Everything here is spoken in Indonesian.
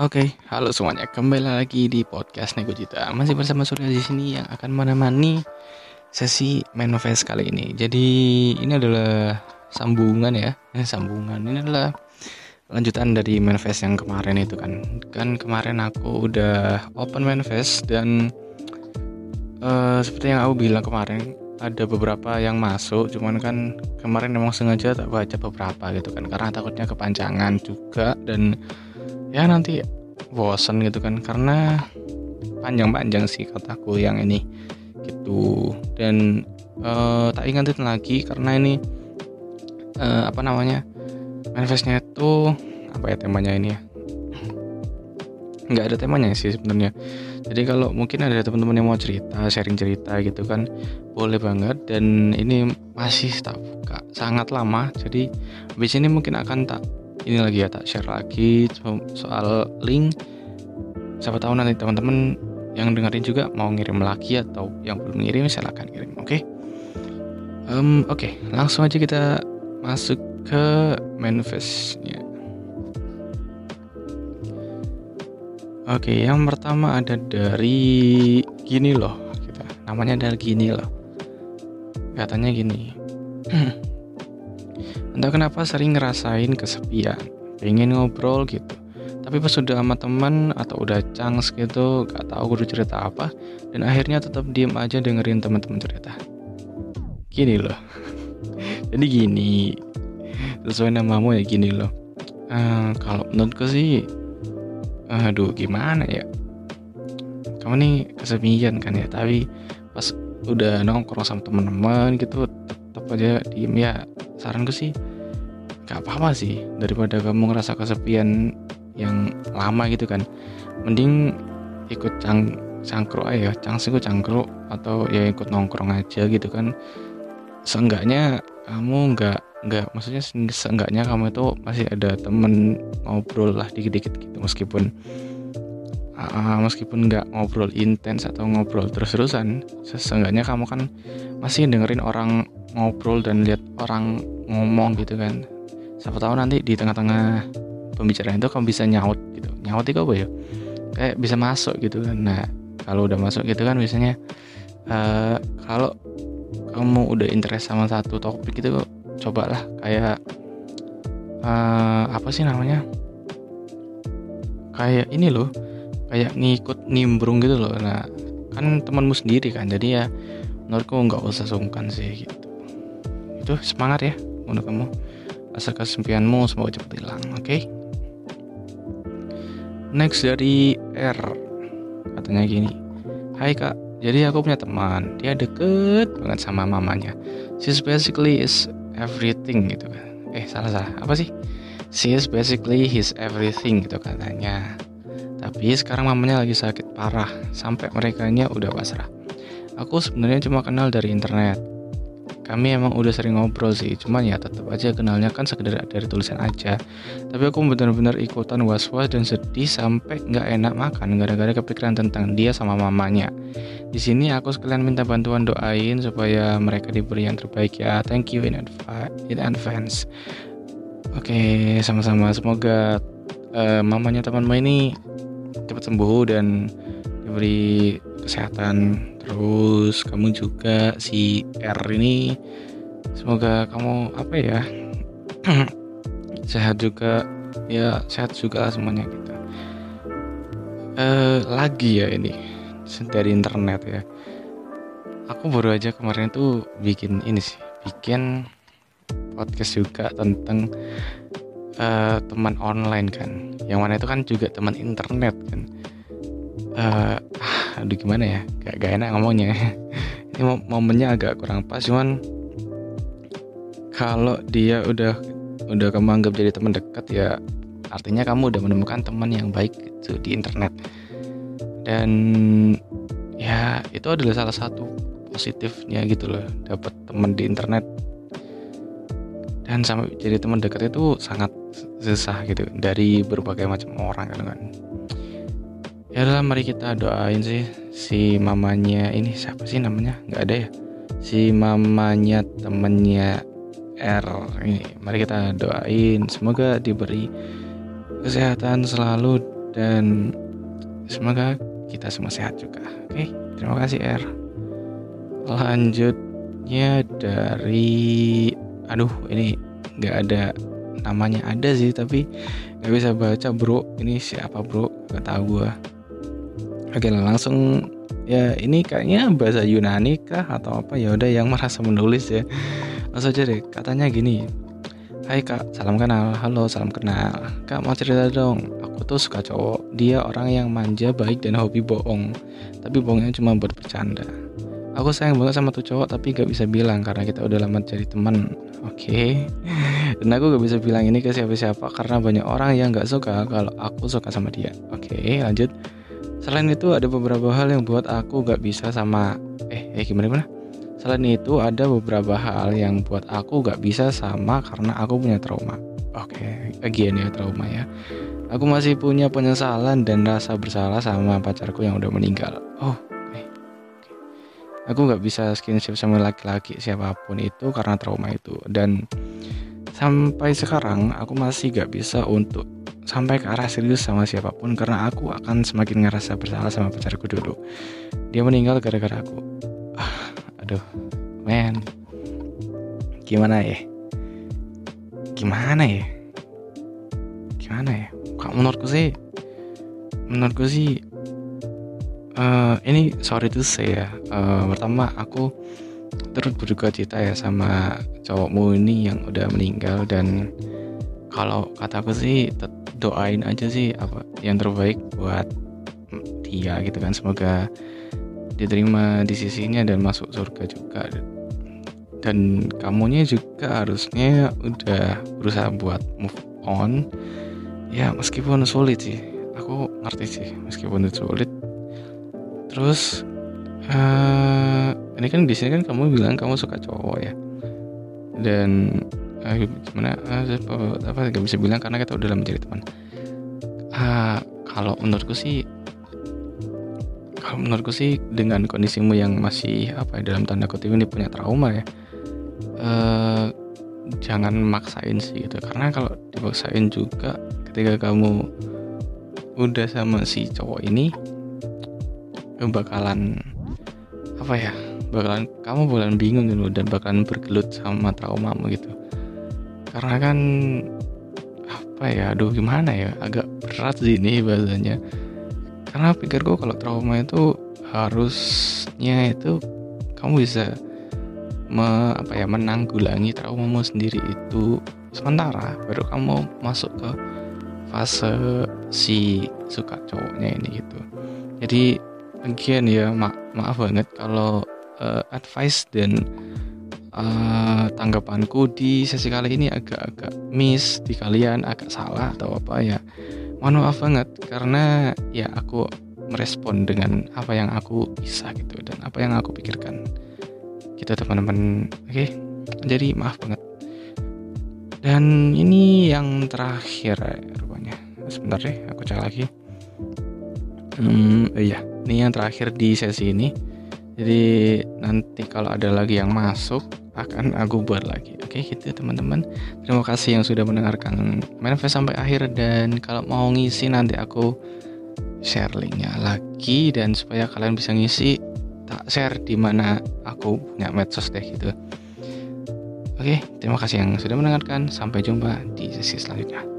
Oke, halo semuanya. Kembali lagi di podcast Nego Cita. Masih bersama Surya di sini yang akan menemani sesi manifest kali ini. Jadi ini adalah sambungan ya, eh, sambungan. Ini adalah lanjutan dari manifest yang kemarin itu kan. Kan kemarin aku udah open manifest dan uh, seperti yang aku bilang kemarin ada beberapa yang masuk cuman kan kemarin memang sengaja tak baca beberapa gitu kan karena takutnya kepanjangan juga dan ya nanti bosen gitu kan karena panjang-panjang sih kataku yang ini gitu. Dan uh, tak ingat itu lagi karena ini uh, apa namanya manifestnya itu apa ya temanya ini ya? Nggak ada temanya sih sebenarnya. Jadi kalau mungkin ada teman-teman yang mau cerita sharing cerita gitu kan boleh banget. Dan ini masih tak buka sangat lama. Jadi habis ini mungkin akan tak ini lagi ya tak share lagi. Soal link. Siapa tahu nanti teman-teman yang dengerin juga mau ngirim lagi atau yang belum ngirim silahkan kirim oke? Okay? um, oke okay, langsung aja kita masuk ke manifestnya. Oke okay, yang pertama ada dari gini loh kita. Namanya adalah gini loh. Katanya gini Entah kenapa sering ngerasain kesepian, pengen ngobrol gitu. Tapi pas udah sama teman atau udah cangs gitu, gak tahu kudu cerita apa, dan akhirnya tetap diem aja dengerin teman-teman cerita. Gini loh. Jadi gini, sesuai namamu ya gini loh. Uh, kalau menurutku sih, aduh gimana ya? Kamu nih kesepian kan ya, tapi pas udah nongkrong sama teman-teman gitu tetap aja diem ya saranku sih gak apa-apa sih daripada kamu ngerasa kesepian yang lama gitu kan. Mending ikut cang cangkruk aja cangsiku cangkruk atau ya ikut nongkrong aja gitu kan. Seenggaknya kamu nggak nggak maksudnya seenggaknya kamu itu masih ada temen ngobrol lah dikit-dikit gitu meskipun uh, meskipun nggak ngobrol intens atau ngobrol terus-terusan seenggaknya kamu kan masih dengerin orang ngobrol dan lihat orang ngomong gitu kan. Siapa tahu nanti di tengah-tengah pembicaraan itu kamu bisa nyaut gitu. Nyaut itu apa ya? Kayak bisa masuk gitu kan. Nah kalau udah masuk gitu kan biasanya uh, kalau kamu udah interest sama satu topik itu cobalah kayak uh, apa sih namanya? Kayak ini loh kayak ngikut nimbrung gitu loh. Nah kan temanmu sendiri kan jadi ya menurutku nggak usah sungkan sih gitu itu semangat ya untuk kamu. Rasa kesempianmu semoga cepat hilang oke? Okay? next dari R. Katanya gini Hai kak. Jadi aku punya teman. Dia deket banget sama mamanya. She's basically is everything gitu kan. Eh salah salah. Apa sih? She is basically his everything gitu katanya. Tapi sekarang mamanya lagi sakit parah. Sampai mereka udah pasrah. Aku sebenarnya cuma kenal dari internet kami emang udah sering ngobrol sih cuman ya tetap aja kenalnya kan sekedar dari tulisan aja. Tapi aku benar-benar ikutan was-was dan sedih sampai nggak enak makan gara-gara kepikiran tentang dia sama mamanya. Di sini aku sekalian minta bantuan doain supaya mereka diberi yang terbaik ya. Thank you in, advance. Oke sama-sama. Semoga uh, mamanya temanmu ini cepat sembuh dan diberi kesehatan terus kamu juga si R ini. Semoga kamu apa ya sehat juga. Ya sehat juga semuanya gitu. Uh, lagi ya ini dari internet ya. Aku baru aja kemarin tuh bikin ini sih bikin podcast juga tentang uh, teman online kan. Yang mana itu kan juga teman internet kan. Uh, aduh gimana ya? Gak, gak enak ngomongnya. Ini momennya agak kurang pas cuman kalau dia udah udah kamu anggap jadi teman dekat ya artinya kamu udah menemukan teman yang baik gitu di internet. Dan ya itu adalah salah satu positifnya gitu loh dapat teman di internet. Dan sampai jadi teman dekat itu sangat susah gitu dari berbagai macam orang kan kan ya mari kita doain sih si mamanya ini siapa sih namanya nggak ada ya si mamanya temennya R ini mari kita doain semoga diberi kesehatan selalu dan semoga kita semua sehat juga. Oke, terima kasih R. Lanjutnya dari, aduh ini nggak ada namanya ada sih tapi nggak bisa baca bro. Ini siapa bro? Gak tahu gua. Oke langsung ya ini kayaknya bahasa Yunani kah atau apa ya udah yang merasa menulis ya langsung aja deh katanya gini Hai kak, salam kenal. Halo, salam kenal. Kak mau cerita dong. Aku tuh suka cowok. Dia orang yang manja, baik dan hobi bohong. Tapi bohongnya cuma buat bercanda. Aku sayang banget sama tuh cowok tapi gak bisa bilang karena kita udah lama jadi teman. Oke. Okay. Dan aku gak bisa bilang ini ke siapa-siapa karena banyak orang yang gak suka kalau aku suka sama dia. Oke, okay, lanjut. Selain itu ada beberapa hal yang buat aku gak bisa sama eh eh gimana gimana? Selain itu ada beberapa hal yang buat aku gak bisa sama karena aku punya trauma. Oke, okay, again ya trauma ya. Aku masih punya penyesalan dan rasa bersalah sama pacarku yang udah meninggal. Oh. Okay. Aku gak bisa skinship sama laki-laki siapa pun itu karena trauma itu. Dan sampai sekarang aku masih gak bisa untuk sampai ke arah serius sama siapa pun karena aku akan semakin ngerasa bersalah sama pacarku dulu. Dia meninggal gara-gara aku. Aduh men. Gimana ya? Gimana ya? Gimana ya? Kalau menurutku sih menurutku sih uh, ini sorry tuh saya uh, pertama aku terus berduka cita ya sama cowokmu ini yang udah meninggal dan kalau kataku sih doain aja sih apa yang terbaik buat dia gitu kan. Semoga diterima di sisinya dan masuk surga juga. Dan kamunya juga harusnya udah berusaha buat move on. Ya meskipun sulit sih. Aku ngerti sih meskipun itu sulit. Terus uh, ini kan di sini kan kamu bilang kamu suka cowok ya? Dan uh, gimana? Uh, apa gak bisa bilang karena kita udah lama jadi teman. Uh, kalau menurutku sih kalau menurutku sih dengan kondisimu yang masih apa ya dalam tanda kutip ini punya trauma ya eh, jangan maksain sih gitu. Karena kalau dipaksain juga ketika kamu udah sama si cowok ini bakalan apa ya bakalan kamu bakalan bingung gitu dan bakalan bergelut sama traumamu gitu karena kan apa ya aduh gimana ya agak berat sih ini bahasanya. Karena pikirku kalau trauma itu harusnya itu kamu bisa me, apa ya menanggulangi traumamu sendiri itu sementara baru kamu masuk ke fase si suka cowoknya ini gitu. Jadi again ya ma maaf banget kalau uh, advice dan uh, tanggapanku di sesi kali ini agak-agak miss di kalian agak salah atau apa ya. Mohon maaf banget karena ya aku merespon dengan apa yang aku bisa gitu dan apa yang aku pikirkan. Gitu teman-teman. Oke jadi maaf banget. Dan ini yang terakhir rupanya. Sebentar deh aku cek lagi. Hmm iya ini yang terakhir di sesi ini. Jadi nanti kalau ada lagi yang masuk akan aku buat lagi. Oke gitu teman-teman. Terima kasih yang sudah mendengarkan manifest sampai akhir. Dan kalau mau ngisi nanti aku share linknya lagi. Dan supaya kalian bisa ngisi tak share di mana aku punya medsos deh gitu. Oke terima kasih yang sudah mendengarkan. Sampai jumpa di sesi selanjutnya